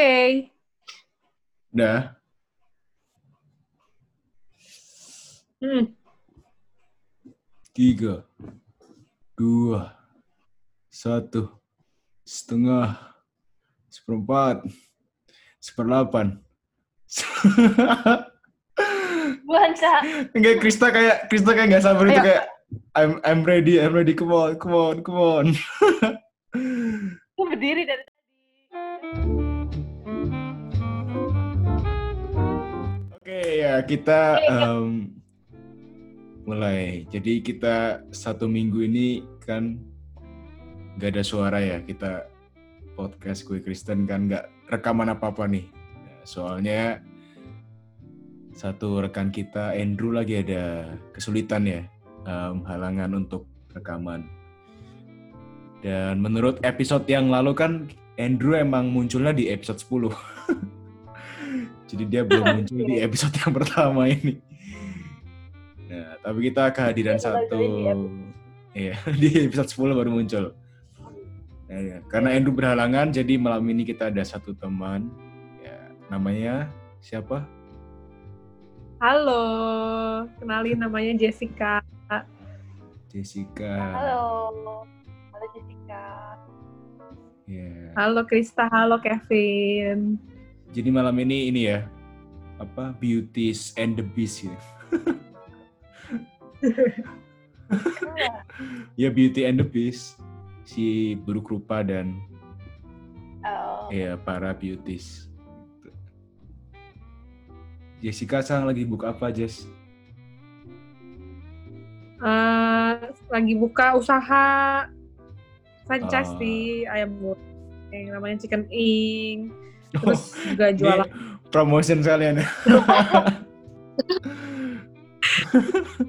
Oke. Udah. Hmm. Tiga, dua, satu, setengah, seperempat, seperdelapan. Bukan. Enggak, Krista kayak Krista kayak nggak sabar itu Ayo. kayak I'm I'm ready, I'm ready, come on, come on, come on. Aku berdiri dari tadi. Oke ya kita em, mulai. Jadi kita satu minggu ini kan nggak ada suara ya. Kita podcast gue Kristen kan nggak rekaman apa apa nih. Nah, Soalnya satu rekan kita Andrew lagi ada kesulitan ya em, halangan untuk rekaman. Dan menurut episode yang lalu kan Andrew emang munculnya di episode 10. Jadi dia belum muncul di episode yang pertama ini. Nah, tapi kita kehadiran Dia satu mulai di Iya, di episode 10 baru muncul. Nah, ya. Karena Andrew berhalangan, jadi malam ini kita ada satu teman. Ya, namanya siapa? Halo. Kenalin namanya Jessica. Jessica. Halo. Halo Jessica. Ya. Halo Krista. Halo Kevin. Jadi malam ini ini ya apa Beauties and the Beast ya. Iya. ya Beauty and the Beast si buruk rupa dan Oh, ya para beauties. Jessica sekarang lagi buka apa Jess? Eh, lagi buka usaha franchise Ah. di ayam goreng yang namanya Chicken Ink. Terus juga jualan promotion sekalian ya.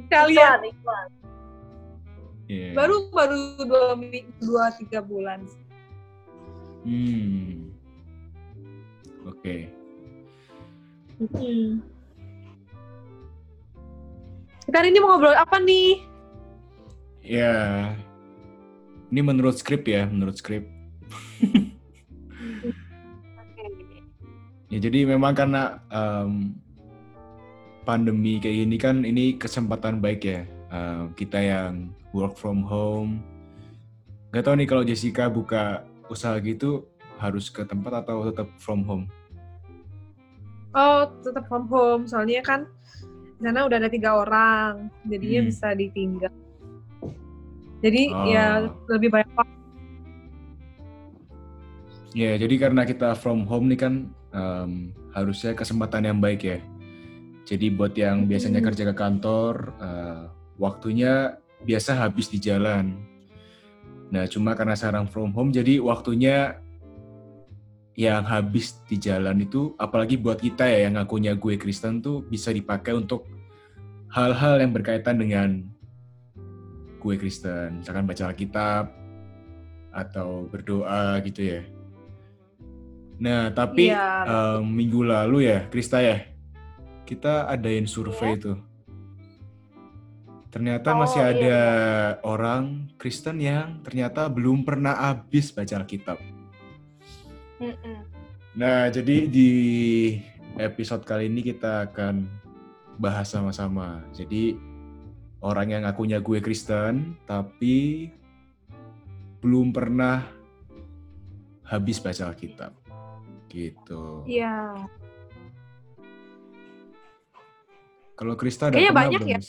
kalian iklan. Iya. baru baru dua dua tiga bulan. Hmm. Oke. Hmm. Kita hari ini mau ngobrol apa nih? Ya. Ini menurut skrip ya, menurut skrip. Ya jadi memang karena em, pandemi kayak gini kan ini kesempatan baik ya em, kita yang work from home. Gak tau nih kalau Jessica buka usaha gitu harus ke tempat atau tetap from home? Oh, tetap from home. Soalnya kan di sana udah ada tiga orang, jadinya Hmm. bisa ditinggal. Jadi Oh. ya lebih banyak waktu. Ya jadi karena kita from home nih kan em, harusnya kesempatan yang baik ya. Jadi buat yang biasanya Hmm. kerja ke kantor, eh, waktunya biasa habis di jalan. Nah, cuma karena sekarang from home, jadi waktunya yang habis di jalan itu, apalagi buat kita ya yang ngakunya gue Kristen tuh bisa dipakai untuk hal-hal yang berkaitan dengan gue Kristen, misalkan baca Alkitab atau berdoa gitu ya. Nah, tapi Iya. em, minggu lalu ya, Krista ya, kita adain survei tuh. Ternyata Oh, masih iya, ada orang Kristen yang ternyata belum pernah habis baca Alkitab. Nah, jadi di episode kali ini kita akan bahas sama-sama. Jadi orang yang ngakunya gue Kristen tapi belum pernah habis baca Alkitab. Gitu. Iya. Kalau Krista ada Kayaknya banyak belum, ya.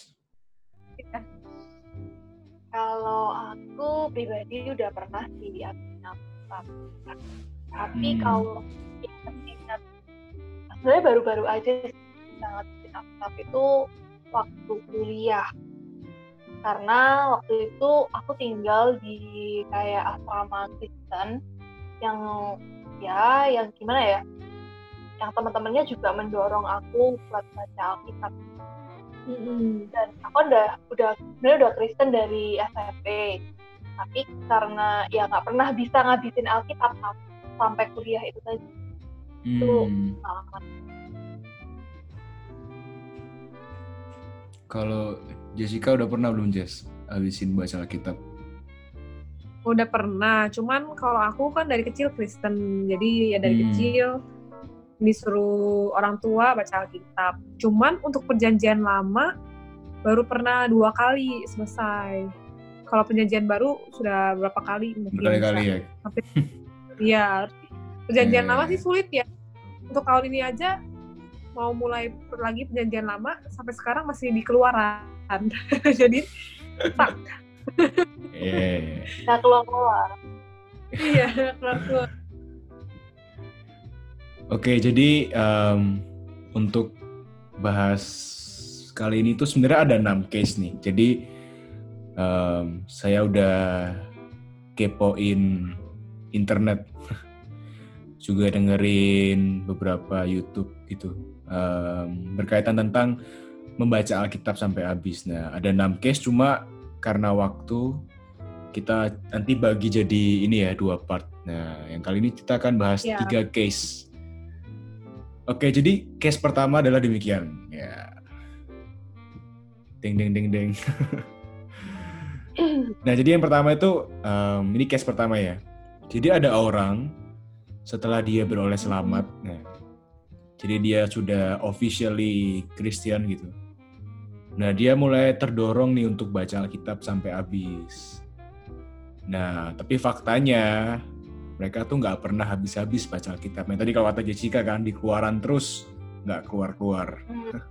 Kalau aku pribadi udah pernah sih. Tapi Hmm. kalau ingat-ingat, sebenarnya baru-baru aja sangat Alkitab itu waktu kuliah. Karena waktu itu aku tinggal di kayak asrama Kristen yang ya yang gimana ya yang teman-temannya juga mendorong aku buat baca Alkitab Mm-mm. dan aku udah udah sebenarnya udah Kristen dari SMP tapi karena ya nggak pernah bisa ngabisin Alkitab sam- sampai kuliah itu tadi itu Hmm. pengalaman Kalau Jessica udah pernah belum Jess habisin baca Alkitab? Udah pernah, cuman kalau aku kan dari kecil Kristen, jadi ya dari Hmm. kecil disuruh orang tua baca Alkitab. Cuman untuk perjanjian lama baru pernah dua kali selesai. Kalau perjanjian baru sudah berapa kali mungkin Berkali-kali ya. Hampir. Iya. Perjanjian Iya, lama iya, sih iya. sulit ya. Untuk tahun ini aja mau mulai lagi perjanjian lama sampai sekarang masih di keluaran. Jadi stuck. Iya. Nggak keluar-keluar. iya, keluar-keluar. Oke, jadi em, untuk bahas kali ini tuh sebenarnya ada enam case nih. Jadi em, saya udah kepoin internet, juga dengerin beberapa YouTube gitu em, berkaitan tentang membaca Alkitab sampai habis. Nah, ada enam case cuma karena waktu kita nanti bagi jadi ini ya dua part. Nah, yang kali ini kita akan bahas Ya. tiga case. Oke, jadi case pertama adalah demikian. Ya. Ding ding ding ding. nah, jadi yang pertama itu em, ini case pertama ya. Jadi ada orang setelah dia beroleh selamat, nah, jadi dia sudah officially Christian gitu. Nah, dia mulai terdorong nih untuk baca Alkitab sampai habis. Nah, tapi faktanya mereka tuh nggak pernah habis-habis baca Alkitab. Nah, tadi kalau kata Jessica kan dikeluaran terus nggak keluar-keluar. Hmm.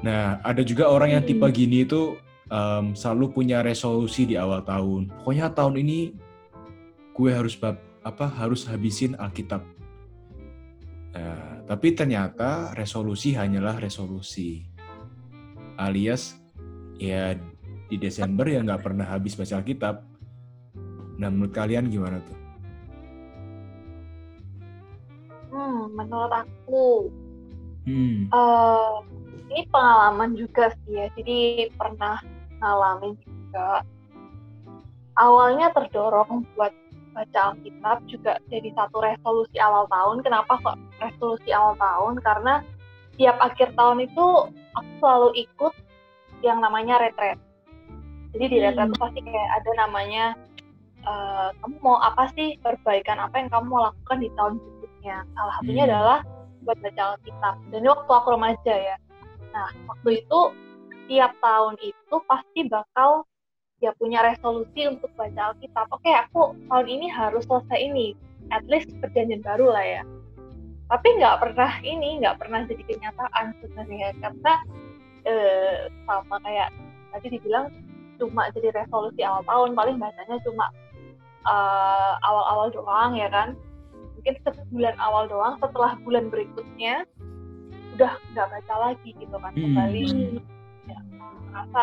Nah, ada juga orang yang tipe Hmm. gini itu em, selalu punya resolusi di awal tahun. Pokoknya tahun ini gue harus bab, apa harus habisin Alkitab. Nah, tapi ternyata resolusi hanyalah resolusi. Alias ya di Desember ya nggak pernah habis baca Alkitab. Nah, menurut kalian gimana tuh? Hmm, menurut aku Hmm. eh ini pengalaman juga sih ya. Jadi pernah ngalamin juga. Awalnya terdorong buat baca Alkitab juga jadi satu resolusi awal tahun. Kenapa kok resolusi awal tahun? Karena tiap akhir tahun itu aku selalu ikut yang namanya retret. Jadi di retret Hmm. itu pasti kayak ada namanya eh, kamu mau apa sih perbaikan apa yang kamu mau lakukan di tahun berikutnya. Salah satunya Hmm. adalah buat baca Alkitab. Dan ini waktu aku remaja ya. Nah, waktu itu tiap tahun itu pasti bakal ya punya resolusi untuk baca Alkitab. Oke, aku tahun ini harus selesai ini. At least perjanjian baru lah ya. Tapi nggak pernah ini, nggak pernah jadi kenyataan sebenarnya. Karena eh, sama kayak tadi dibilang cuma jadi resolusi awal tahun, paling bacanya cuma eh, awal-awal doang ya kan. Mungkin sebulan awal doang, setelah bulan berikutnya udah nggak baca lagi gitu kan Hmm. kembali ya, merasa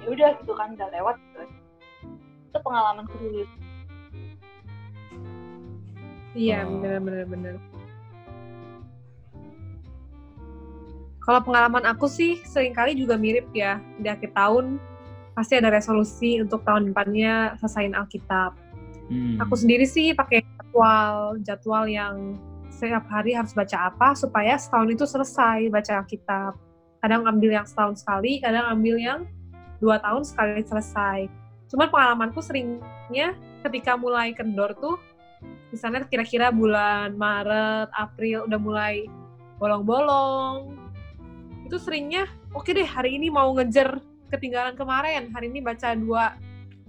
ya udah gitu kan udah lewat gitu itu pengalamanku dulu Iya, Oh. bener bener Kalau pengalaman aku sih sering kali juga mirip ya. Di akhir tahun pasti ada resolusi untuk tahun depannya selesaiin Alkitab. Hmm. Aku sendiri sih pakai jadwal jadwal yang setiap hari harus baca apa supaya setahun itu selesai baca Alkitab. Kadang ambil yang setahun sekali, kadang ambil yang dua tahun sekali selesai. Cuman pengalamanku seringnya ketika mulai kendor tuh, misalnya kira-kira bulan Maret, April udah mulai bolong-bolong, itu seringnya oke deh hari ini mau ngejar ketinggalan kemarin, hari ini baca dua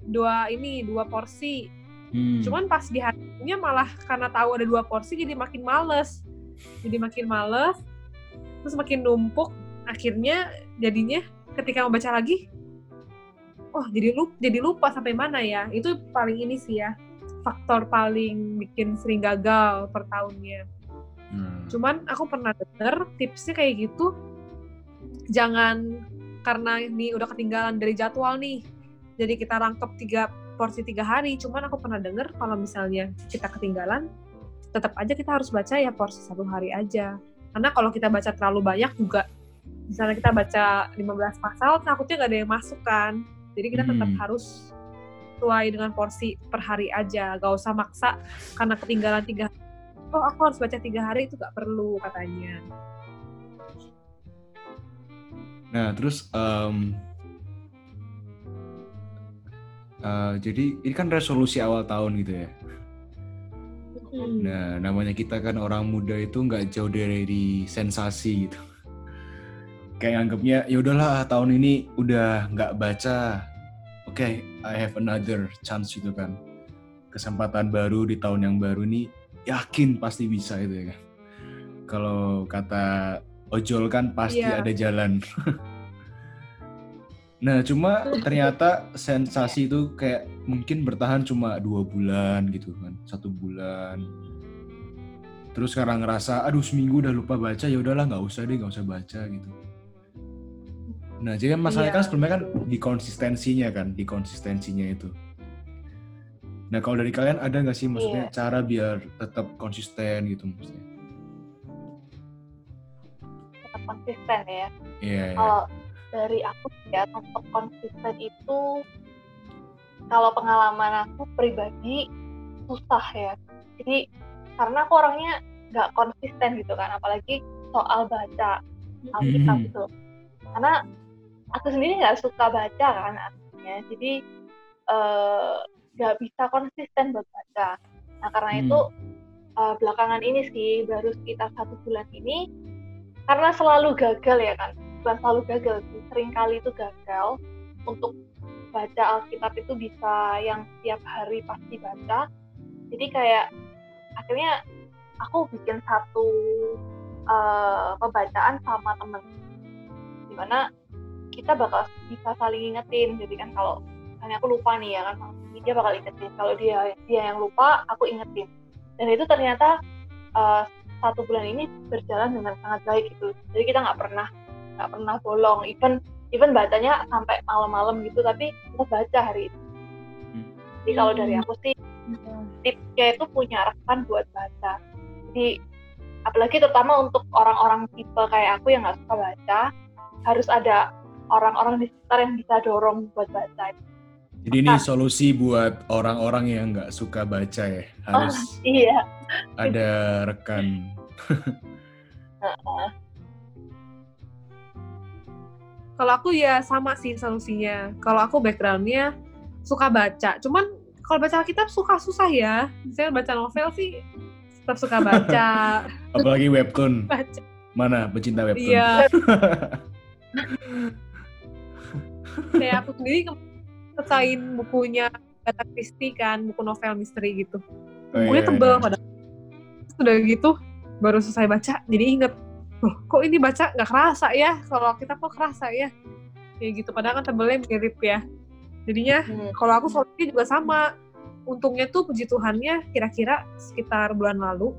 dua ini dua porsi Hmm. Cuman pas di harinya malah karena tahu ada dua porsi jadi makin males. Jadi makin males, terus makin numpuk. Akhirnya jadinya ketika mau baca lagi, oh jadi lupa, jadi lupa sampai mana ya. Itu paling ini sih ya, faktor paling bikin sering gagal per tahunnya. Hmm. Cuman aku pernah denger tipsnya kayak gitu, jangan karena ini udah ketinggalan dari jadwal nih, jadi kita rangkep tiga porsi tiga hari. Cuman aku pernah denger kalau misalnya kita ketinggalan, tetap aja kita harus baca ya porsi satu hari aja. Karena kalau kita baca terlalu banyak juga, misalnya kita baca 15 pasal, takutnya nggak ada yang masuk kan. Jadi kita tetap Hmm. harus sesuai dengan porsi per hari aja. Gak usah maksa karena ketinggalan tiga oh aku harus baca tiga hari itu gak perlu katanya. Nah, terus em, eh, jadi ini kan resolusi awal tahun gitu ya. Nah, namanya kita kan orang muda itu nggak jauh dari sensasi gitu. Kayak anggapnya ya udahlah tahun ini udah nggak baca. Oke, I have another chance gitu kan. Kesempatan baru di tahun yang baru ini yakin pasti bisa itu ya kan. Kalau kata ojol kan pasti Iya. ada jalan. nah, cuma ternyata sensasi itu kayak mungkin bertahan cuma dua bulan gitu kan, satu bulan. Terus sekarang ngerasa, aduh seminggu udah lupa baca, ya udahlah nggak usah deh, nggak usah baca gitu. Nah, jadi kan masalahnya Iya. kan sebelumnya kan di konsistensinya kan, di konsistensinya itu. Nah, kalau dari kalian ada nggak sih maksudnya cara biar tetap konsisten gitu maksudnya? Konsisten ya iya. kalau dari aku ya untuk konsisten itu kalau pengalaman aku pribadi susah ya jadi karena aku orangnya nggak konsisten gitu kan apalagi soal baca Alkitab Mhm. itu karena aku sendiri nggak suka baca kan artinya jadi eh, nggak bisa konsisten buat baca nah karena Hmm. itu eh, belakangan ini sih baru sekitar satu bulan ini karena selalu gagal ya kan bukan selalu gagal sering kali itu gagal. Untuk baca Alkitab itu bisa yang setiap hari pasti baca. Jadi kayak akhirnya aku bikin satu eh, pembacaan sama temen. Di mana kita bakal bisa saling ingetin jadi kan kalau misalnya aku lupa nih ya kan dia bakal ingetin. Kalau dia dia yang lupa aku ingetin. Dan itu ternyata eh, satu bulan ini berjalan dengan sangat baik gitu. Jadi kita nggak pernah nggak pernah bolong. Even even bacanya sampai malam-malam gitu tapi kita baca hari itu Hmm. jadi kalau dari aku sih tipsnya itu punya rekan buat baca. Jadi apalagi terutama untuk orang-orang tipe kayak aku yang nggak suka baca harus ada orang-orang di sekitar yang bisa dorong buat baca Jadi ini solusi buat orang-orang yang nggak suka baca ya. Harus iya ada rekan. Kalau aku ya sama sih solusinya. Kalau aku backgroundnya suka baca. Cuman kalau baca Alkitab suka susah ya. Misalnya baca novel sih tetap suka baca. Apalagi webtoon. baca. Mana pecinta webtoon? Iya. Kayak aku sendiri selesaiin bukunya Agatha Christie kan, buku novel misteri gitu. Oh, Bukunya iya, tebel iya. pada sudah gitu baru selesai baca jadi inget loh kok ini baca nggak kerasa ya? Kalau kita kok kerasa ya? Kayak gitu padahal kan tebelnya mirip ya. Jadinya Hmm. kalau aku solusinya juga sama. Untungnya tuh puji Tuhannya kira-kira sekitar bulan lalu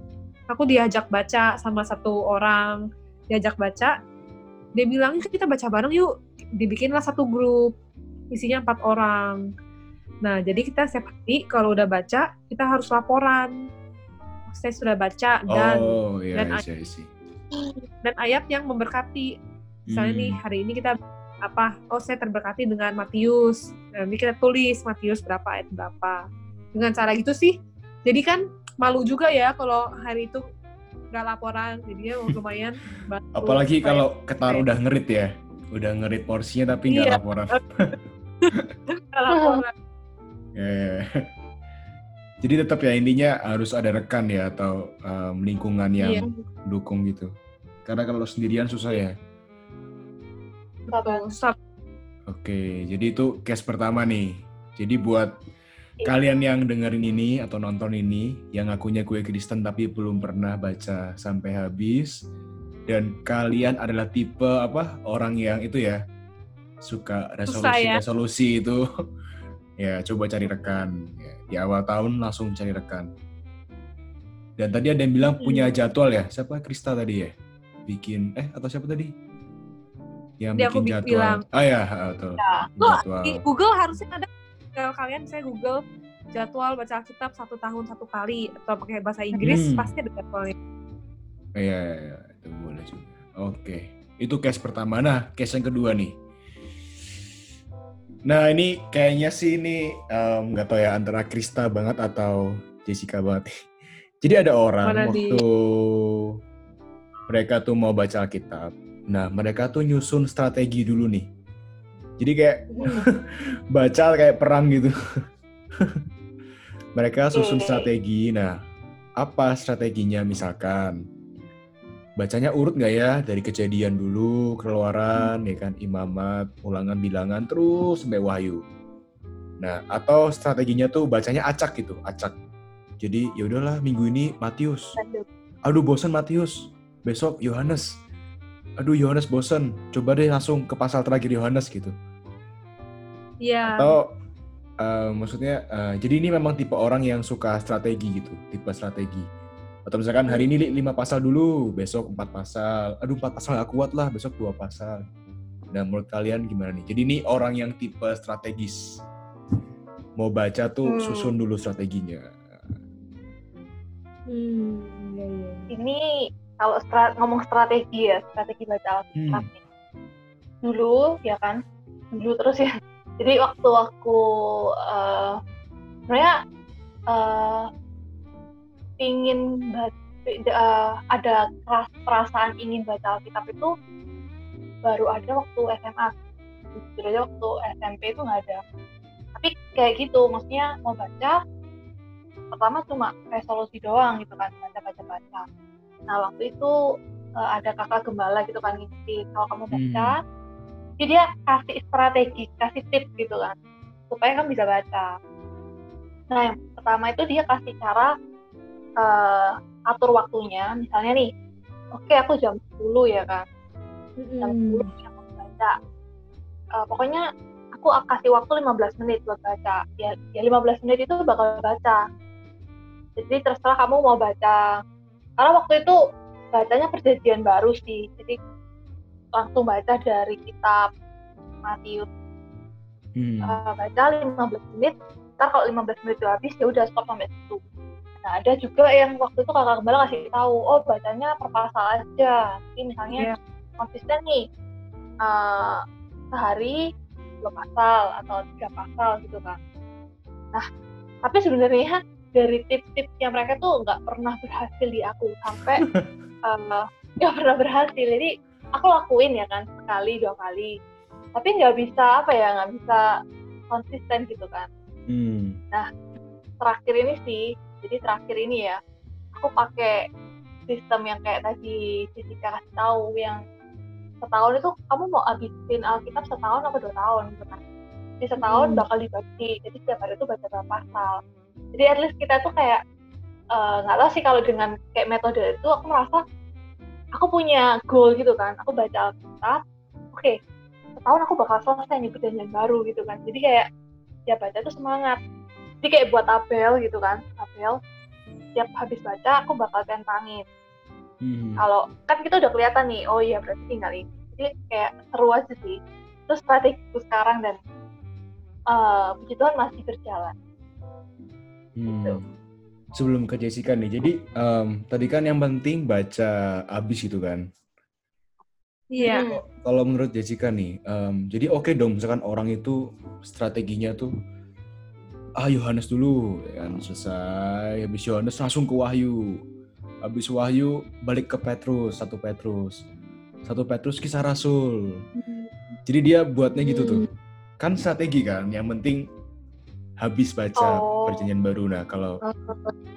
aku diajak baca sama satu orang diajak baca dia bilang "Yuk, kita baca bareng yuk. Dibikinlah satu grup isinya empat orang nah jadi kita setiap hari kalau udah baca kita harus laporan saya sudah baca dan Oh iya, dan iya, iya. dan ayat yang memberkati misalnya Hmm. nih hari ini kita apa oh saya terberkati dengan Matius Nah, ini kita tulis Matius berapa ayat berapa dengan cara gitu sih jadi kan malu juga ya kalau hari itu nggak laporan jadinya lumayan bantu Apalagi kalau ketar udah ngerit ya. Udah ngerit porsinya tapi nggak Iya. laporan. laporan ya. Jadi tetap ya intinya harus ada rekan ya atau um, lingkungan yang Iya. dukung gitu. Karena kalau sendirian susah ya. Susah. Oke, jadi itu case pertama nih. Jadi buat kalian yang dengerin ini atau nonton ini yang ngakunya kue Kristen tapi belum pernah baca sampai habis dan kalian adalah tipe apa orang yang itu ya suka Susah ya. resolusi-resolusi itu ya coba cari rekan ya, di awal tahun langsung cari rekan. Dan tadi ada yang bilang punya jadwal ya. Siapa Krista tadi ya? Bikin eh atau siapa tadi? Yang aku bikin bi- jadwal. bilang. Ah ya, betul. Ya. Jadwal. di Google harusnya ada kalau kalian saya Google jadwal baca Alkitab satu tahun satu kali atau pakai bahasa Inggris Hmm. pasti ada jadwalnya Iya, iya, iya, itu boleh juga. Oke, itu case pertama. Nah, case yang kedua nih. Nah, ini kayaknya sih ini nggak tahu ya antara Krista banget atau Jessica banget. Jadi ada orang Mana di- waktu mereka tuh mau baca Alkitab. Nah, mereka tuh nyusun strategi dulu nih. Jadi kayak baca kayak perang gitu. mereka susun strategi. Nah, apa strateginya misalkan bacanya urut nggak ya? Dari kejadian dulu keluaran ya kan? Imamat ulangan bilangan terus sampai wahyu. Nah atau strateginya tuh bacanya acak gitu acak. Jadi ya udahlah minggu ini Matius. Aduh. Bosan Matius. Besok Yohanes. Aduh Yohanes bosan coba deh langsung ke pasal terakhir Yohanes gitu. Iya. atau uh, maksudnya uh, jadi ini memang tipe orang yang suka strategi gitu tipe strategi atau misalkan hari ini li- lima pasal dulu besok empat pasal aduh empat pasal gak kuat lah besok dua pasal nah menurut kalian gimana nih jadi ini orang yang tipe strategis mau baca tuh Hmm. susun dulu strateginya Hmm, iya, iya. Ini kalau stra- ngomong strategi ya, strategi baca Alkitab Hmm. Dulu ya kan, dulu terus ya. Jadi waktu aku eh sebenarnya eh ingin eh, ada keras perasaan ingin baca Alkitab itu baru ada waktu SMA. Jujur aja waktu SMP itu nggak ada. Tapi kayak gitu, maksudnya mau baca pertama cuma resolusi doang gitu kan baca baca baca nah waktu itu eh, ada kakak gembala gitu kan ngisi kalau kamu baca jadi dia kasih strategi kasih tips gitu kan supaya kamu bisa baca nah yang pertama itu dia kasih cara eh, atur waktunya. Misalnya nih oke aku jam 10 ya kan. Jam Mm-mm. 10 yang mau baca. Eh, pokoknya aku kasih waktu 15 menit buat baca. Ya, ya 15 menit itu bakal baca. Jadi terserah kamu mau baca. Karena waktu itu bacanya perjanjian baru sih. Jadi langsung baca dari kitab Matius. Hmm. Eh, baca 15 menit. Ntar kalau 15 menit itu habis ya udah stop sampai situ nah ada juga yang waktu itu kakak gembala kasih tahu oh bacanya per pasal aja. Jadi misalnya Iya. konsisten nih eh, sehari dua pasal atau tiga pasal gitu kan nah tapi sebenarnya dari tips-tipsnya mereka tuh nggak pernah berhasil di aku sampai eh, nggak pernah berhasil. Jadi aku lakuin ya kan sekali dua kali. Tapi nggak bisa apa ya nggak bisa konsisten gitu kan. Hmm. terakhir ini sih jadi terakhir ini ya aku pakai sistem yang kayak tadi Jessica kasih tahu yang setahun itu kamu mau habisin Alkitab setahun atau dua tahun gitu kan? Di setahun Hmm. bakal dibagi jadi setiap hari itu baca berapa pasal. Jadi at least kita tuh kayak eh, nggak tahu sih kalau dengan kayak metode itu aku merasa aku punya goal gitu kan aku baca Alkitab oke setahun aku bakal selesai nih perjanjian baru gitu kan. Jadi kayak ya baca tuh semangat jadi kayak buat tabel gitu kan tabel tiap habis baca aku bakal tentangin Hmm. kalau kan kita udah kelihatan nih oh iya berarti tinggal ini jadi kayak seru aja sih terus strategiku sekarang dan eh puji Tuhan masih berjalan gitu. Hmm. Sebelum ke Jessica nih, jadi em, tadi kan yang penting baca abis itu kan. Iya. Hmm. Kalau menurut Jessica nih, em, jadi oke dong misalkan orang itu strateginya tuh ah Yohanes dulu, ya kan selesai, habis Yohanes langsung ke Wahyu, habis Wahyu balik ke Petrus, satu Petrus, satu Petrus kisah Rasul. Jadi dia buatnya gitu tuh, kan strategi kan, yang penting habis baca Oh. perjanjian baru. Nah kalau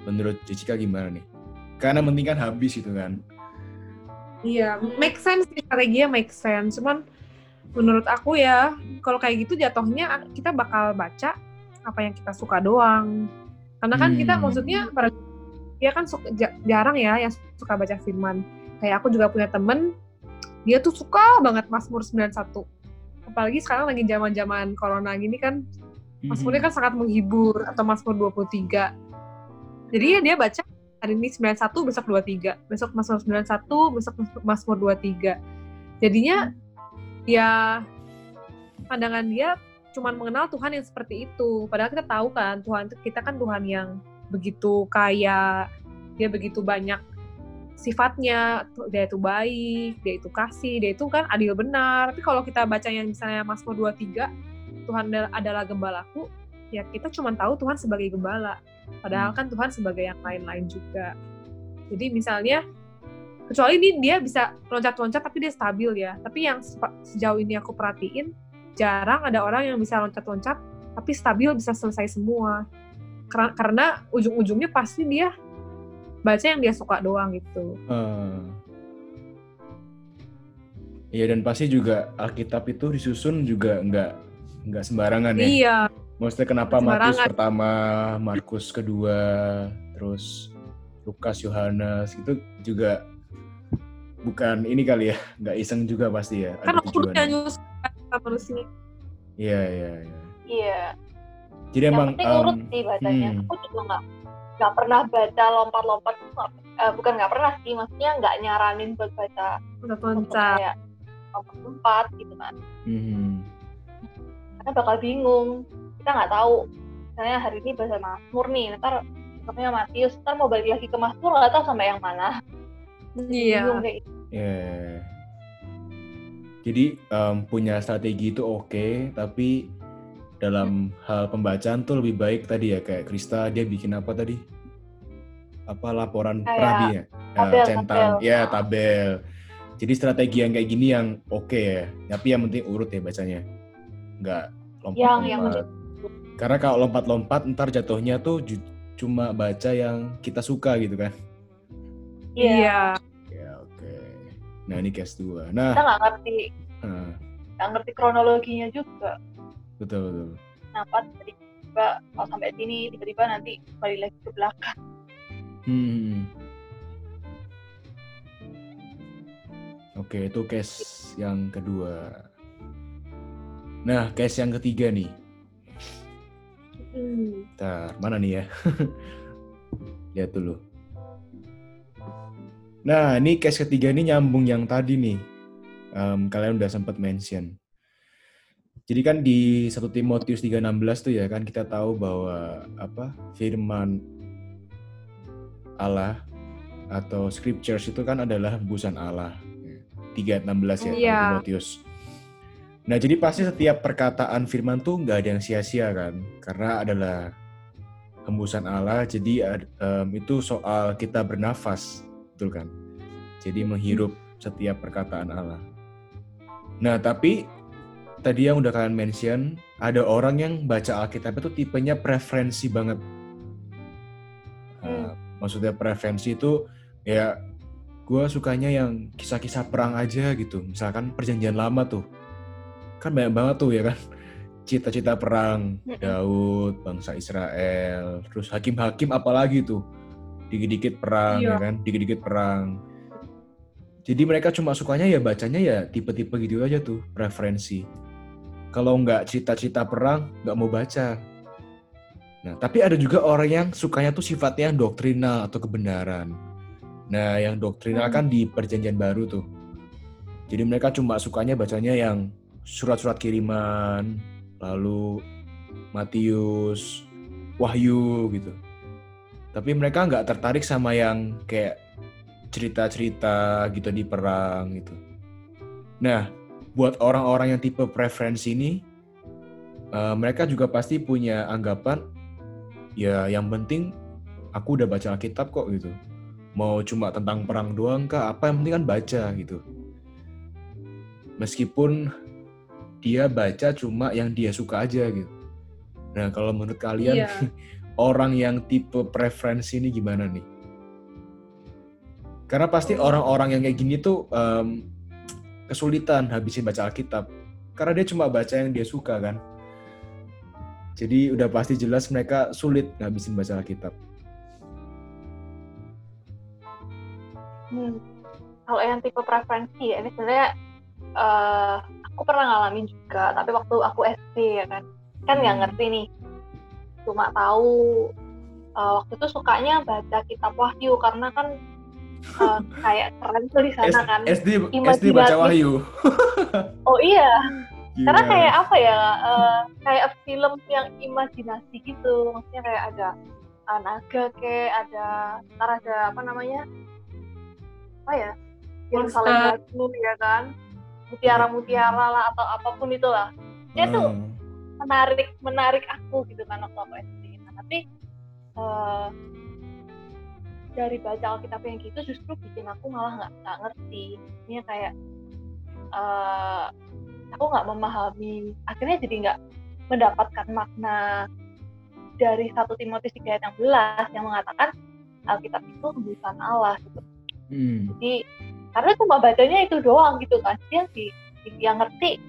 menurut Jessica gimana nih? Karena penting kan habis itu kan. Iya, make sense sih strateginya make sense. Cuman menurut aku ya, kalau kayak gitu jatuhnya kita bakal baca apa yang kita suka doang. Karena kan kita Hmm. maksudnya pada dia kan suka, ja- jarang ya yang suka baca firman. Kayak aku juga punya temen, dia tuh suka banget Mazmur 91. Apalagi sekarang lagi zaman-zaman corona gini kan, Mazmurnya kan sangat menghibur atau Mazmur 23. Jadi ya dia baca hari ini 91, besok 23. Besok Mazmur 91, besok Mazmur 23. Jadinya ya pandangan dia cuman mengenal Tuhan yang seperti itu. Padahal kita tahu kan Tuhan kita kan Tuhan yang begitu kaya, dia begitu banyak sifatnya, dia itu baik, dia itu kasih, dia itu kan adil benar. Tapi kalau kita baca yang misalnya Mazmur 23, Tuhan adalah gembalaku, ya kita cuma tahu Tuhan sebagai gembala. Padahal kan Tuhan sebagai yang lain-lain juga. Jadi misalnya, kecuali ini dia bisa loncat-loncat tapi dia stabil ya. Tapi yang sejauh ini aku perhatiin, jarang ada orang yang bisa loncat-loncat tapi stabil bisa selesai semua. Karena, karena ujung-ujungnya pasti dia baca yang dia suka doang gitu. Ah. Iya dan pasti juga Alkitab itu disusun juga nggak nggak sembarangan ya. Iya, Maksudnya kenapa. Matius pertama, Markus kedua, terus Lukas, Yohanes itu juga bukan ini kali ya, nggak iseng juga pasti ya. kan aku udah tujuannya. nyusun manusia. Iya iya iya. Iya. Jadi Yang emang penting urut em, sih bacanya. hmm. Aku juga nggak nggak pernah baca lompat-lompat. eh, bukan nggak pernah sih, maksudnya nggak nyaranin buat baca Udah kayak lompat-lompat gitu kan. mhm. Karena bakal bingung. Kita nggak tahu. Misalnya hari ini bahasa Mazmur nih, ntar besoknya Matius, ntar mau balik lagi ke Mazmur nggak tahu sampai yang mana. Iya. Bingung kayak gitu. Ya. Jadi em, punya strategi itu oke, tapi dalam hal pembacaan tuh lebih baik tadi ya kayak Krista dia bikin apa tadi? Apa laporan perabi ya? Eh, tabel, centang, tabel. ya tabel. Jadi strategi yang kayak gini yang oke ya, tapi yang penting urut ya bacanya, nggak Yang yang lompat-lompat. Karena kalau lompat-lompat ntar jatuhnya tuh cuma baca yang kita suka gitu kan? Iya. Iya. Oke. Nah ini case 2 Nah, Kita nggak ngerti eh, nggak ngerti kronologinya juga. betul betul. Kenapa tiba-tiba kalau sampai sini tiba-tiba nanti balik lagi ke belakang. Hmm. Oke, itu case yang kedua. Nah, case yang ketiga nih. Hmm. Bentar, mana nih ya? Lihat dulu. Nah, ini case ketiga ini nyambung yang tadi nih. Em, kalian udah sempat mention. Jadi kan di 1 Timotius 3:16 tuh ya kan kita tahu bahwa apa firman Allah atau scriptures itu kan adalah hembusan Allah. 3:16 ya Iya. Timotius. Nah, jadi pasti setiap perkataan firman tuh nggak ada yang sia-sia kan, karena adalah hembusan Allah. Jadi ad- em, itu soal kita bernafas, betul kan? Jadi menghirup setiap perkataan Allah. Nah, tapi tadi yang udah kalian mention, ada orang yang baca Alkitab itu tipenya preferensi banget. Nah, maksudnya preferensi itu ya gue sukanya yang kisah-kisah perang aja gitu. Misalkan perjanjian lama tuh. Kan banyak banget tuh ya kan. Cita-cita perang, Mm-mm. Daud, bangsa Israel, terus hakim-hakim apalagi tuh. Dikit-dikit perang Iya. ya kan, dikit-dikit perang. Jadi mereka cuma sukanya ya bacanya ya tipe-tipe gitu aja tuh, preferensi. Kalau nggak cita-cita perang, nggak mau baca. Nah, tapi ada juga orang yang sukanya tuh sifatnya doktrinal atau kebenaran. Nah, yang doktrinal Hmm. kan di perjanjian baru tuh. Jadi mereka cuma sukanya bacanya yang surat-surat kiriman, lalu Matius, Wahyu gitu. Tapi mereka nggak tertarik sama yang kayak cerita-cerita gitu di perang gitu. Nah, buat orang-orang yang tipe preferensi ini, eh, mereka juga pasti punya anggapan, ya yang penting aku udah baca Alkitab kok gitu. Mau cuma tentang perang doang kah? Apa yang penting kan baca gitu. Meskipun dia baca cuma yang dia suka aja gitu. Nah, kalau menurut kalian Iya. orang yang tipe preferensi ini gimana nih? Karena pasti orang-orang yang kayak gini tuh em, kesulitan habisin baca Alkitab. Karena dia cuma baca yang dia suka kan. Jadi udah pasti jelas mereka sulit ngabisin baca Alkitab. Hmm. Kalau yang tipe preferensi ya, ini sebenarnya eh, aku pernah ngalamin juga, tapi waktu aku SD ya kan, kan nggak Hmm. ngerti nih, cuma tahu eh, waktu itu sukanya baca kitab Wahyu karena kan eh, kayak keren tuh di sana kan. SD SD baca Wahyu. Oh iya, karena Gila. kayak apa ya, eh, kayak film yang imajinasi gitu, maksudnya kayak ada naga kayak ada, ntar ada apa namanya, apa ya, yang saling ya kan, mutiara-mutiara lah atau apa pun itulah, dia tuh Hmm. Menarik menarik aku gitu kan waktu aku SD. Nah, tapi eh, dari baca Alkitab yang gitu justru bikin aku malah nggak nggak ngerti. Ini kayak eh, aku nggak memahami. Akhirnya jadi nggak mendapatkan makna dari 1 Timotius 3 ayat 16 yang mengatakan Alkitab itu hembusan Allah gitu Hmm. jadi karena cuma bacanya itu doang gitu kan dia di yang ngerti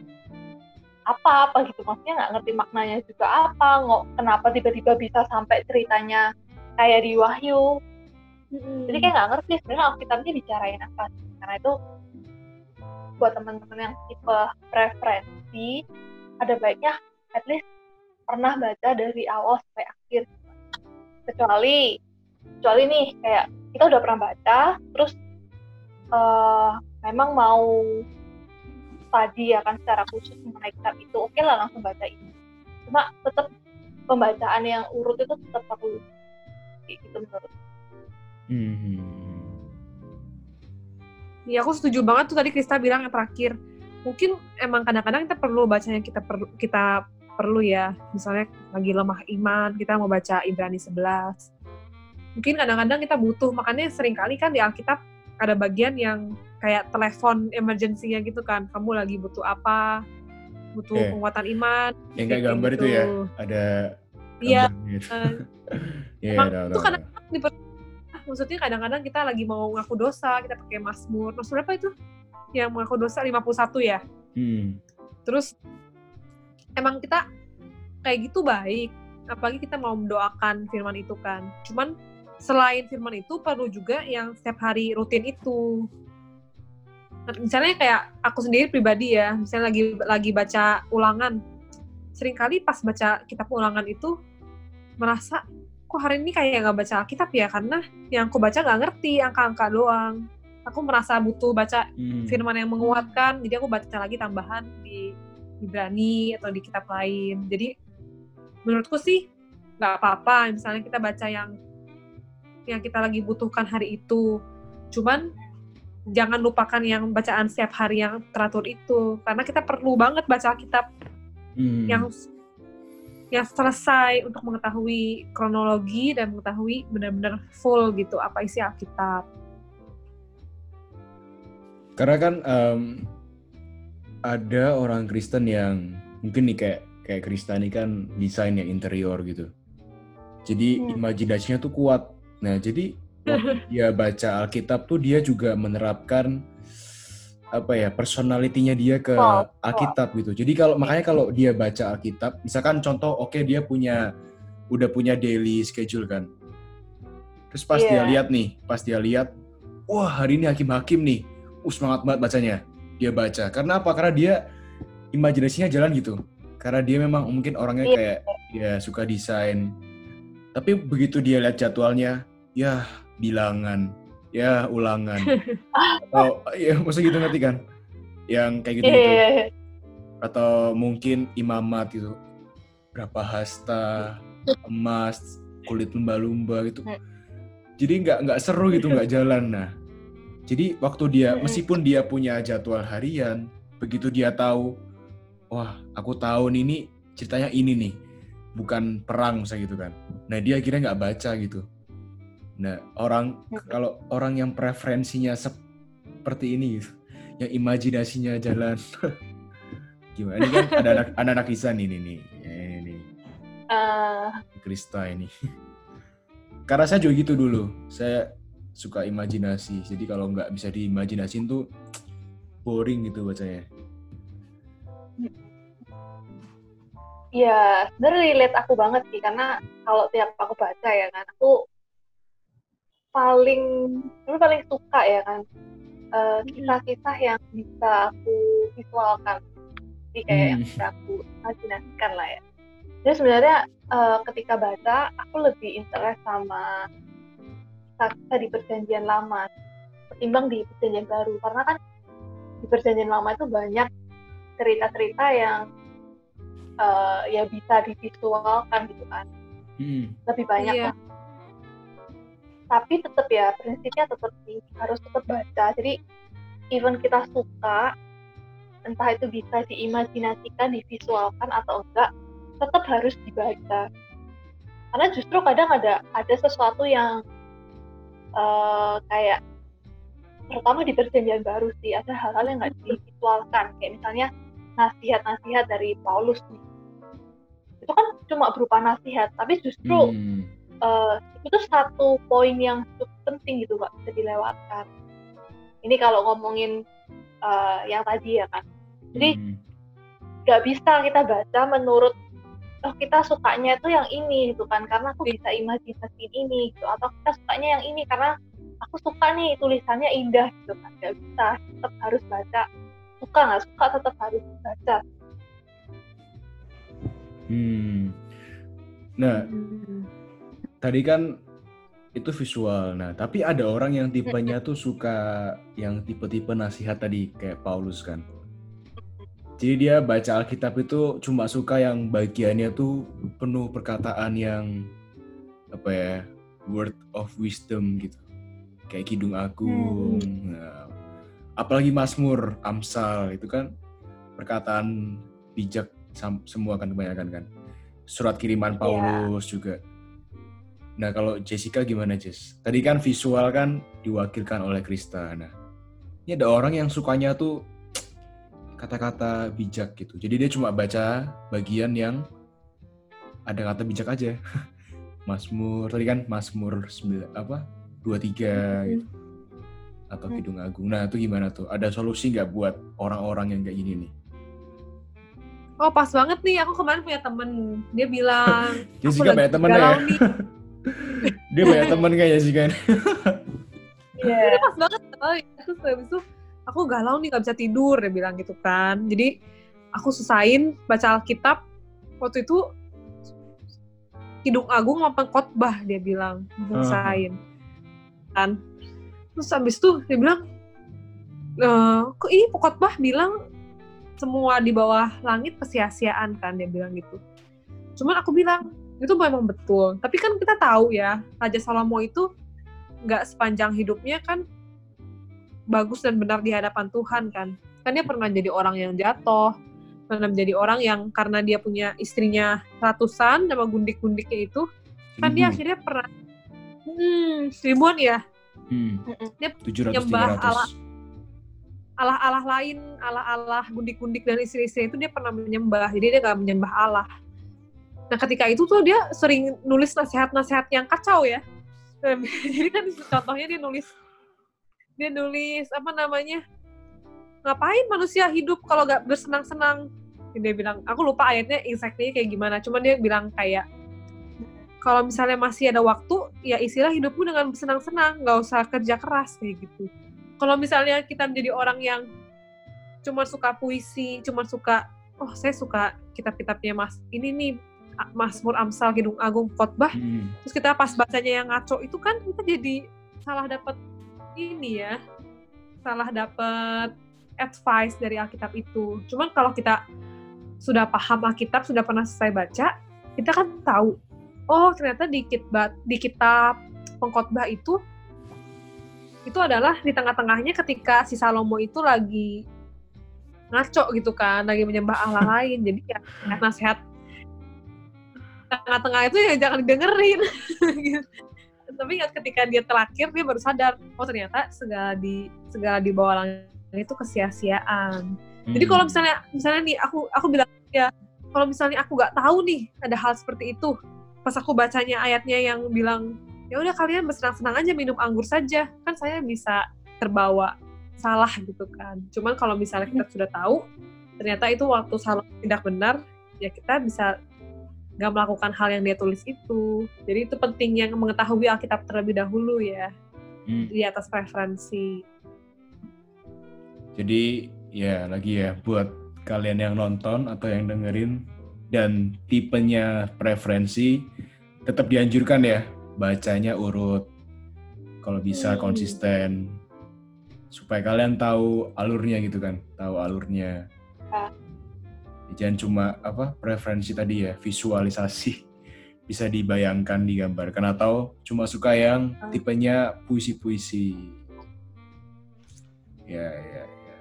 apa apa gitu. Maksudnya nggak ngerti maknanya juga apa nggak kenapa tiba-tiba bisa sampai ceritanya kayak di Wahyu. Jadi kayak nggak ngerti sebenarnya Alkitab ini bicarain apa karena itu buat teman-teman yang tipe preferensi ada baiknya at least pernah baca dari awal sampai akhir. Kecuali kecuali nih kayak kita udah pernah baca terus eh, memang mau tadi ya kan secara khusus mengenai kitab itu oke lah langsung baca ini cuma tetap pembacaan yang urut itu tetap perlu gitu menurut Hmm. Ya aku setuju banget tuh tadi Krista bilang yang terakhir. Mungkin emang kadang-kadang kita perlu baca yang kita perlu kita perlu ya. Misalnya lagi lemah iman, kita mau baca Ibrani 11. Mungkin kadang-kadang kita butuh, makanya sering kali kan di Alkitab ada bagian yang kayak telepon emergency-nya gitu kan. Kamu lagi butuh apa? Butuh Iya. penguatan iman. Yang kayak gambar itu ya, ada Iya. gambarnya itu. eh, Iya, tahu, itu kadang maksudnya kadang-kadang kita lagi mau ngaku dosa, kita pakai Mazmur. Mazmur apa itu? Yang mengaku dosa 51 ya. Hmm. Terus emang kita kayak gitu baik, apalagi kita mau mendoakan firman itu kan. Cuman selain firman itu perlu juga yang setiap hari rutin itu. Misalnya kayak aku sendiri pribadi ya, misalnya lagi lagi baca ulangan, sering kali pas baca kitab ulangan itu merasa kok hari ini kayak nggak baca Alkitab ya karena yang aku baca nggak ngerti angka-angka doang. Aku merasa butuh baca Hmm. firman yang menguatkan jadi aku baca lagi tambahan di Ibrani atau di kitab lain jadi menurutku sih nggak apa-apa misalnya kita baca yang yang kita lagi butuhkan hari itu cuman jangan lupakan yang bacaan setiap hari yang teratur itu karena kita perlu banget baca kitab Hmm. yang yang selesai untuk mengetahui kronologi dan mengetahui benar-benar full gitu apa isi Alkitab. Karena kan em, ada orang Kristen yang mungkin nih kayak kayak Krista ini kan desain ya interior gitu. Jadi Hmm. imajinasinya tuh kuat. Nah, jadi dia baca Alkitab tuh dia juga menerapkan apa ya personalitinya dia ke Wow, wow. Alkitab gitu. Jadi kalau makanya kalau dia baca Alkitab, misalkan contoh oke dia punya udah punya daily schedule kan. Terus pas dia Iya. lihat nih, pas dia lihat, wah hari ini hakim-hakim nih, uh semangat banget bacanya. Dia baca. Karena apa? Karena dia imajinasinya jalan gitu. Karena dia memang mungkin orangnya Iya. kayak ya suka desain. Tapi begitu dia lihat jadwalnya, ya bilangan, ya ulangan. Atau ya maksudnya gitu ngerti kan? Yang kayak iya, iya. Atau mungkin imamat gitu. Berapa hasta, emas, kulit lumba-lumba gitu. Hmm. Jadi nggak nggak seru gitu, nggak jalan. Nah, jadi waktu dia Mm-mm. meskipun dia punya jadwal harian, begitu dia tahu, wah aku tahu nih ini ceritanya ini nih, bukan perang misalnya gitu kan. Nah dia akhirnya nggak baca gitu. Nah orang kalau orang yang preferensinya seperti ini yang imajinasinya jalan, gimana? Ini kan ada anak anak-anak Isan ini nih, Ya, ini Eh, Krista ini. Karena saya juga gitu dulu. Saya suka imajinasi. Jadi kalau nggak bisa diimajinasin tuh boring gitu bacanya. Ya, sebenarnya relate aku banget sih karena kalau tiap aku baca ya kan, aku paling sebenarnya paling suka ya kan eh, kisah-kisah yang bisa aku visualkan, jadi kayak yang Hmm. bisa aku imajinasikan lah ya. Jadi sebenarnya eh, ketika baca aku lebih interest sama kisah-kisah di perjanjian lama ketimbang di perjanjian baru karena kan di perjanjian lama itu banyak cerita-cerita yang eh, ya bisa divisualkan gitu kan Hmm. lebih banyak Iya. lah. Tapi tetap ya prinsipnya tetap sih harus tetap baca. Jadi even kita suka entah itu bisa diimajinasikan divisualkan atau enggak tetap harus dibaca. Karena justru kadang ada ada sesuatu yang eh, kayak terutama di perjanjian baru sih ada hal-hal yang nggak divisualkan. Kayak misalnya nasihat-nasihat dari Paulus nih. Itu kan cuma berupa nasihat tapi justru Hmm. Uh, itu satu poin yang cukup penting gitu pak bisa dilewatkan ini kalau ngomongin uh, yang tadi ya kan jadi hmm. nggak hmm. bisa kita baca menurut oh kita sukanya itu yang ini gitu kan karena aku bisa imajinasi ini gitu atau kita sukanya yang ini karena aku suka nih tulisannya indah gitu kan nggak bisa tetap harus baca suka nggak suka tetap harus baca hmm nah hmm. Tadi kan itu visual nah tapi ada orang yang tipenya tuh suka yang tipe-tipe nasihat tadi kayak Paulus kan jadi dia baca Alkitab itu cuma suka yang bagiannya tuh penuh perkataan yang apa ya word of wisdom gitu kayak Kidung Agung hmm. nah, apalagi Mazmur Amsal itu kan perkataan bijak semua kan kebanyakan kan surat kiriman iya. Paulus yeah. juga nah kalau Jessica gimana Jess tadi kan visual kan diwakilkan oleh Krista nah ini ada orang yang sukanya tuh kata-kata bijak gitu. Jadi dia cuma baca bagian yang ada kata bijak aja. Masmur tadi kan Masmur 9 apa? 23 hmm. gitu. Atau Kidung Agung. Nah, itu gimana tuh? Ada solusi nggak buat orang-orang yang kayak gini nih? Oh, pas banget nih. Aku kemarin punya temen. Dia bilang, Jessica banyak temen ya? dia banyak temen kayak Jessica. Iya. Yeah. pas banget. Oh, terus habis itu aku galau nih gak bisa tidur dia bilang gitu kan jadi aku susahin baca Alkitab waktu itu Kidung Agung maupun khotbah dia bilang susahin uh. kan terus habis itu dia bilang e, kok ini khotbah bilang semua di bawah langit kesia-siaan kan dia bilang gitu cuman aku bilang itu memang betul. Tapi kan kita tahu ya Raja Salomo itu nggak sepanjang hidupnya kan bagus dan benar di hadapan Tuhan kan. Kan dia pernah jadi orang yang jatuh pernah menjadi orang yang karena dia punya istrinya ratusan sama gundik-gundiknya itu kan dia akhirnya pernah hmm, seribuan ya? Hmm. dia 700, nyembah Allah. Allah-Allah lain, Allah-Allah gundik-gundik dan istri-istri itu dia pernah menyembah, jadi dia gak menyembah Allah. Nah ketika itu tuh dia sering nulis nasihat-nasihat yang kacau ya. jadi kan contohnya dia nulis dia nulis apa namanya ngapain manusia hidup kalau gak bersenang-senang dia bilang aku lupa ayatnya exactly kayak gimana cuman dia bilang kayak kalau misalnya masih ada waktu ya istilah hidupmu dengan bersenang-senang nggak usah kerja keras kayak gitu kalau misalnya kita menjadi orang yang cuma suka puisi cuma suka oh saya suka kitab-kitabnya mas ini nih Mazmur Amsal Kidung Agung Khotbah hmm. terus kita pas bacanya yang ngaco itu kan kita jadi salah dapat ini ya salah dapat advice dari Alkitab itu. Cuman kalau kita sudah paham Alkitab, sudah pernah selesai baca, kita kan tahu, oh ternyata di kitab, di kitab pengkhotbah itu itu adalah di tengah-tengahnya ketika si Salomo itu lagi ngaco gitu kan, lagi menyembah Allah lain. Jadi ya nasihat tengah-tengah itu ya jangan dengerin. tapi ketika dia terakhir dia baru sadar oh ternyata segala di segala di bawah langit itu kesia-siaan hmm. jadi kalau misalnya misalnya nih aku aku bilang ya kalau misalnya aku nggak tahu nih ada hal seperti itu pas aku bacanya ayatnya yang bilang ya udah kalian bersenang-senang aja minum anggur saja kan saya bisa terbawa salah gitu kan cuman kalau misalnya kita sudah tahu ternyata itu waktu salah tidak benar ya kita bisa nggak melakukan hal yang dia tulis itu. Jadi itu penting yang mengetahui Alkitab terlebih dahulu ya hmm. di atas preferensi. Jadi ya lagi ya buat kalian yang nonton atau yang dengerin dan tipenya preferensi tetap dianjurkan ya bacanya urut kalau bisa hmm. konsisten supaya kalian tahu alurnya gitu kan tahu alurnya ah jangan cuma apa preferensi tadi ya visualisasi bisa dibayangkan digambarkan atau cuma suka yang ah. tipenya puisi-puisi ya ya ya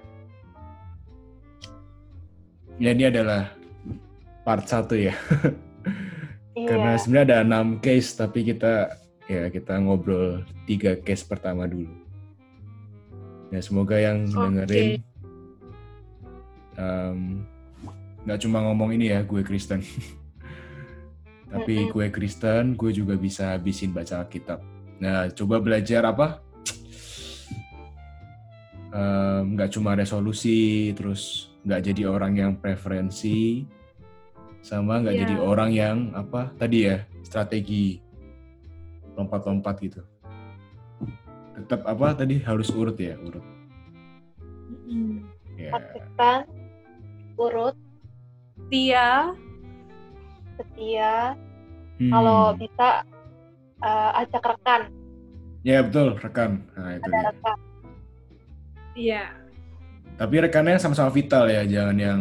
ya ini adalah part satu ya iya. karena sebenarnya ada enam case tapi kita ya kita ngobrol tiga case pertama dulu ya semoga yang okay. dengerin um, nggak cuma ngomong ini ya gue Kristen Tapi gue Kristen, gue juga bisa habisin baca Alkitab. Nah, coba belajar apa? Nggak cuma resolusi, terus nggak jadi orang yang preferensi, sama nggak Iya. jadi orang yang apa tadi ya strategi lompat-lompat gitu. Tetap apa tadi harus urut ya urut. Mm. Ya. konsisten, urut, Tia, setia. Hmm. Kalau bisa eh, ajak rekan, Ya betul rekan. Nah itu ada dia. rekan. iya. Tapi rekannya sama-sama vital ya, jangan yang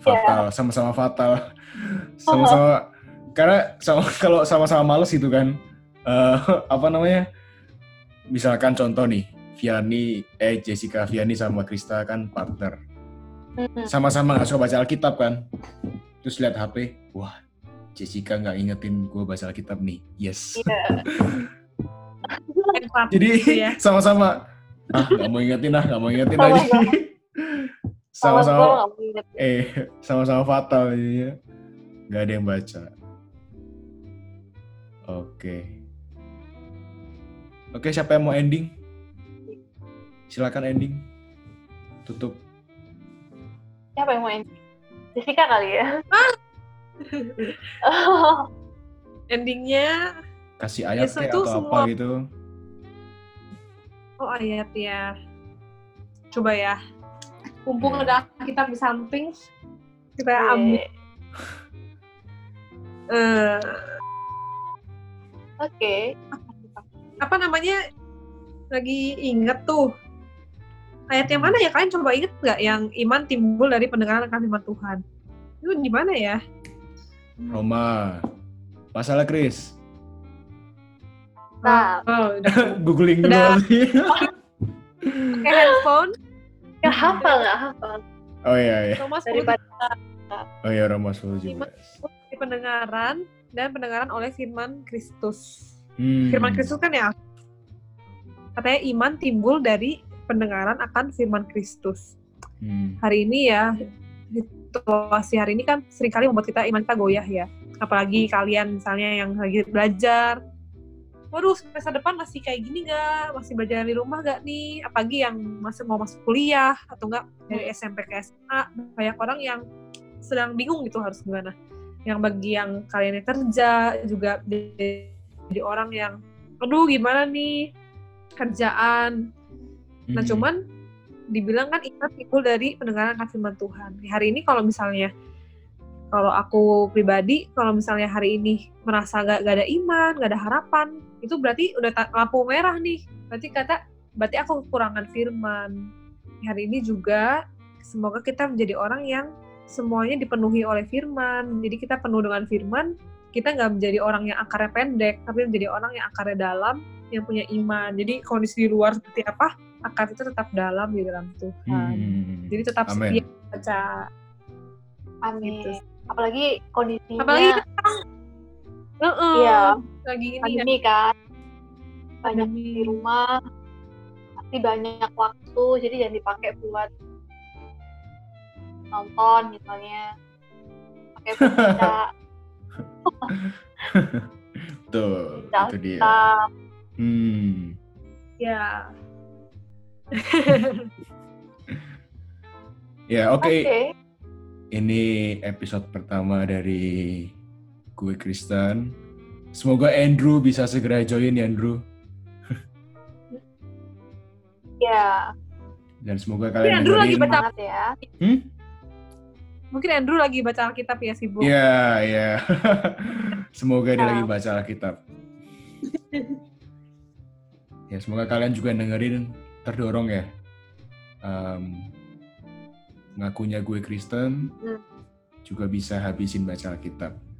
fatal, sama-sama fatal. Sama-sama karena sama kalau sama-sama males gitu kan. eh, apa namanya? Misalkan contoh nih, Viani eh Jessica Viani sama Krista kan partner. Mm-mm. Sama-sama nggak suka baca Alkitab kan. Terus lihat HP, wah Jessica nggak ingetin gue baca Alkitab nih. Yes. Iya. Jadi Gitu ya. sama-sama ah nggak mau ingetin ah nggak mau ingetin lagi. Sama Sama-sama eh sama-sama fatal jadinya nggak ada yang baca oke oke siapa yang mau ending silakan ending tutup Siapa yang mau ini? Jessica kali ya? Endingnya, kasih ayat kayak tuh atau semua- apa gitu oh ayat ya. Coba ya. Mumpung ada kita di samping, kita ambil. Oke. eh, Oke. apa namanya? Lagi inget tuh. Ayat yang mana ya? Kalian coba inget nggak yang iman timbul dari pendengaran akan firman Tuhan? Itu di mana ya? Roma masalah Chris Nah, Oh, udah googling dulu Udah. pakai handphone. nggak hafal nggak hafal. oh iya iya Roma 10 Daripada oh iya Roma 10 juga di pendengaran dan pendengaran oleh firman Kristus. Hmm. Firman Kristus kan ya katanya iman timbul dari pendengaran akan firman Kristus. Hmm. Hari ini ya situasi hari ini kan sering kali membuat kita iman kita goyah ya. Apalagi kalian misalnya yang lagi belajar. Waduh, semester depan masih kayak gini nggak? Masih belajar di rumah nggak nih? Apalagi yang masih mau masuk kuliah atau enggak dari SMP ke SMA. Banyak orang yang sedang bingung gitu harus gimana. Yang bagi yang kalian yang kerja juga jadi orang yang, aduh gimana nih kerjaan. Nah Hmm. cuman dibilang kan iman timbul dari pendengaran akan firman Tuhan. Hari ini kalau misalnya kalau aku pribadi, kalau misalnya hari ini merasa gak, gak ada iman, gak ada harapan, itu berarti udah lampu merah nih. Berarti kata, berarti aku kekurangan firman. Hari ini juga semoga kita menjadi orang yang semuanya dipenuhi oleh firman. Jadi kita penuh dengan firman, kita nggak menjadi orang yang akarnya pendek, tapi menjadi orang yang akarnya dalam, yang punya iman. Jadi kondisi di luar seperti apa, akar itu tetap dalam di dalam Tuhan. Hmm. Jadi tetap Amin. setia baca. Amin. Gitu. Apalagi kondisinya Apalagi sekarang, Heeh, Iya. lagi ini ya, pandemi kan. Banyak pandemi. di rumah. Pasti banyak waktu, jadi jangan dipakai buat nonton misalnya. Pakai buat baca itu dia. Hmm. Ya. Ya, oke. Oke. Ini episode pertama dari gue Kristen. Semoga Andrew bisa segera join ya, Andrew. Ya, Dan semoga kalian Andrew lagi dengerin. semangat ya. Hmm? Mungkin Andrew lagi baca Alkitab ya sibuk. Iya, iya. semoga dia lagi baca Alkitab. ya, semoga kalian juga dengerin terdorong ya. Em, ngakunya gue Kristen, Hmm. juga bisa habisin baca Alkitab.